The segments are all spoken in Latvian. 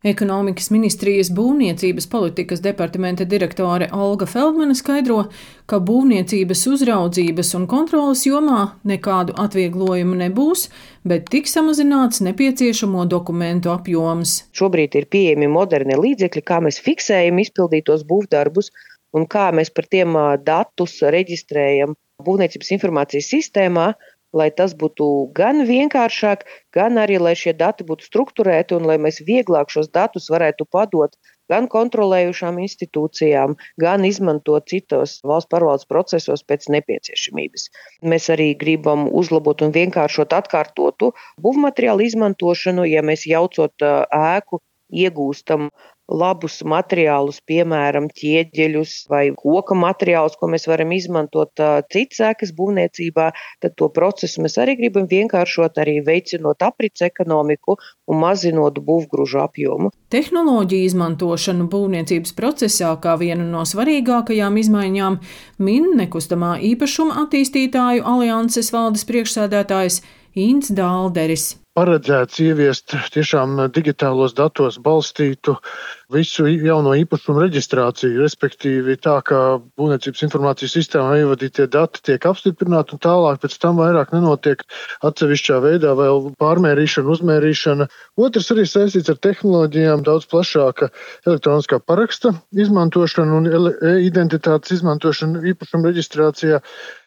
Ekonomikas ministrijas būvniecības politikas departamenta direktore Olga Feldmane skaidro, ka būvniecības uzraudzības un kontrolas jomā nekādu atvieglojumu nebūs, bet tiks samazināts nepieciešamo dokumentu apjoms. Šobrīd ir pieejami moderni līdzekļi, kā mēs fiksējam izpildītos būvdarbus un kā mēs par tiem datus reģistrējam būvniecības informācijas sistēmā lai tas būtu gan vienkāršāk, gan arī, lai šie dati būtu strukturēti un lai mēs vieglāk šos datus varētu padot gan kontrolējušām institūcijām, gan izmantot citos valsts pārvaldes procesos pēc nepieciešamības. Mēs arī gribam uzlabot un vienkāršot atkārtotu būvmateriālu izmantošanu, ja mēs jaucot ēku iegūstam labus materiālus, piemēram, ķieģeļus vai koka materiālus, ko mēs varam izmantot citas ēkas būvniecībā, tad to procesu mēs arī gribam vienkāršot, arī veicinot aprits ekonomiku un mazinot būvgrūžu apjomu. Tehnoloģiju izmantošanu būvniecības procesā kā vienu no svarīgākajām izmaiņām min nekustamā īpašuma attīstītāju alianses valdes priekšsēdētājs Inns Dālderis paredzēts ieviest tiešām digitālos datos balstītu visu jauno īpašumu reģistrāciju, respektīvi tā, ka būvniecības informācijas sistēmā ievadītie dati tiek apstiprināti un tālāk pēc tam vairāk nenotiek atsevišķā veidā vēl pārmērīšana, uzmērīšana. Otrs arī saistīts ar tehnoloģijām, daudz plašāka elektroniskā paraksta izmantošana un identitātes izmantošana īpašumu reģistrācijā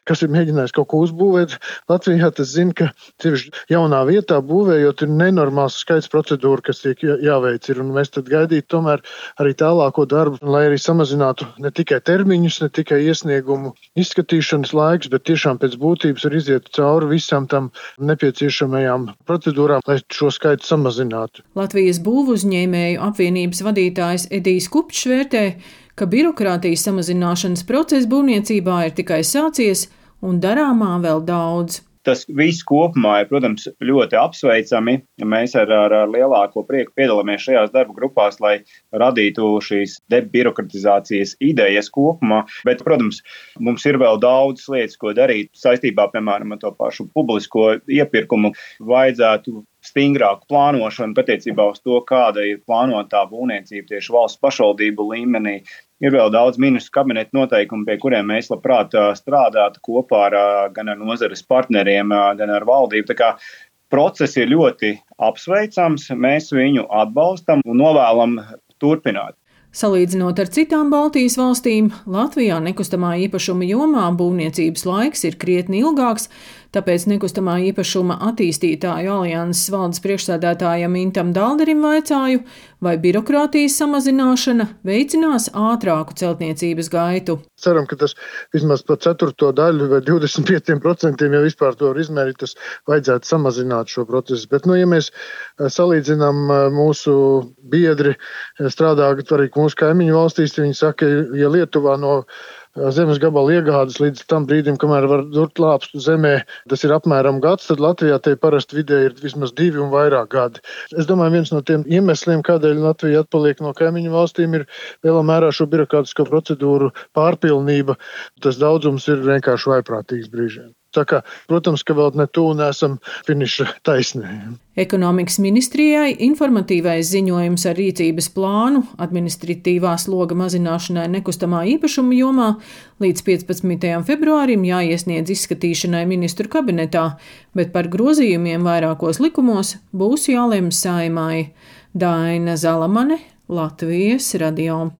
kas ir mēģinājis kaut ko uzbūvēt. Latvijā tas zina, ka tieši jaunā vietā būvējot ir nenormāls skaits procedūru, kas tiek jāveic. Ir, un mēs tad gaidītu tomēr arī tālāko darbu, lai arī samazinātu ne tikai termiņus, ne tikai iesniegumu izskatīšanas laiks, bet tiešām pēc būtības ir iziet cauri visam tam nepieciešamajām procedūrām, lai šo skaitu samazinātu. Latvijas būvuzņēmēju apvienības vadītājs Edijs Kupčs vērtē, ka birokrātijas samazināšanas process būvniecībā ir tikai sācies un darāmā vēl daudz. Tas viss kopumā ir, protams, ļoti apsveicami. Mēs ar, ar, ar lielāko prieku piedalāmies šajās darba grupās, lai radītu šīs debirokratizācijas idejas kopumā. Bet, protams, mums ir vēl daudz lietas, ko darīt saistībā, piemēram, ar to pašu publisko iepirkumu. Vajadzētu stingrāku plānošanu attiecībā uz to, kāda ir plānotā būvniecība tieši valsts pašvaldību līmenī, Ir vēl daudz ministru kabineta noteikumu, pie kuriem mēs labprāt strādātu kopā ar, gan ar nozares partneriem, gan ar valdību. Process ir ļoti apsveicams, mēs viņu atbalstam un novēlam turpināt. Salīdzinot ar citām Baltijas valstīm, Latvijā nekustamā īpašuma jomā būvniecības laiks ir krietni ilgāks, tāpēc nekustamā īpašuma attīstītāju alianses valdes priekšsēdētājam Intam Dalderim vaicāju, vai birokrātijas samazināšana veicinās ātrāku celtniecības gaitu. Ceram, ka tas vismaz par ceturto daļu vai 25% ja vispār to var izmērīt, tas vajadzētu samazināt šo procesu. Bet, nu, ja mēs eh, salīdzinām eh, mūsu biedri, eh, strādā arī mūsu kaimiņu valstīs, viņi saka, ja Lietuvā no zemes gabala iegādes līdz tam brīdim, kamēr var durt lāpstu zemē, tas ir apmēram gads, tad Latvijā tie parasti vidē ir vismaz divi un vairāk gadi. Es domāju, viens no tiem iemesliem, kādēļ Latvija atpaliek no kaimiņu valstīm, ir lielā mērā šo birokrātisko procedūru pārpilnība. Tas daudzums ir vienkārši vaiprātīgs brīžiem. Kā, protams, ka vēl ne tuvu nesam finiša taisnē. Ekonomikas ministrijai informatīvais ziņojums ar rīcības plānu administratīvā sloga mazināšanai nekustamā īpašuma jomā līdz 15. februārim jāiesniedz izskatīšanai ministru kabinetā, bet par grozījumiem vairākos likumos būs jālem saimai. Daina Zalamane, Latvijas radio.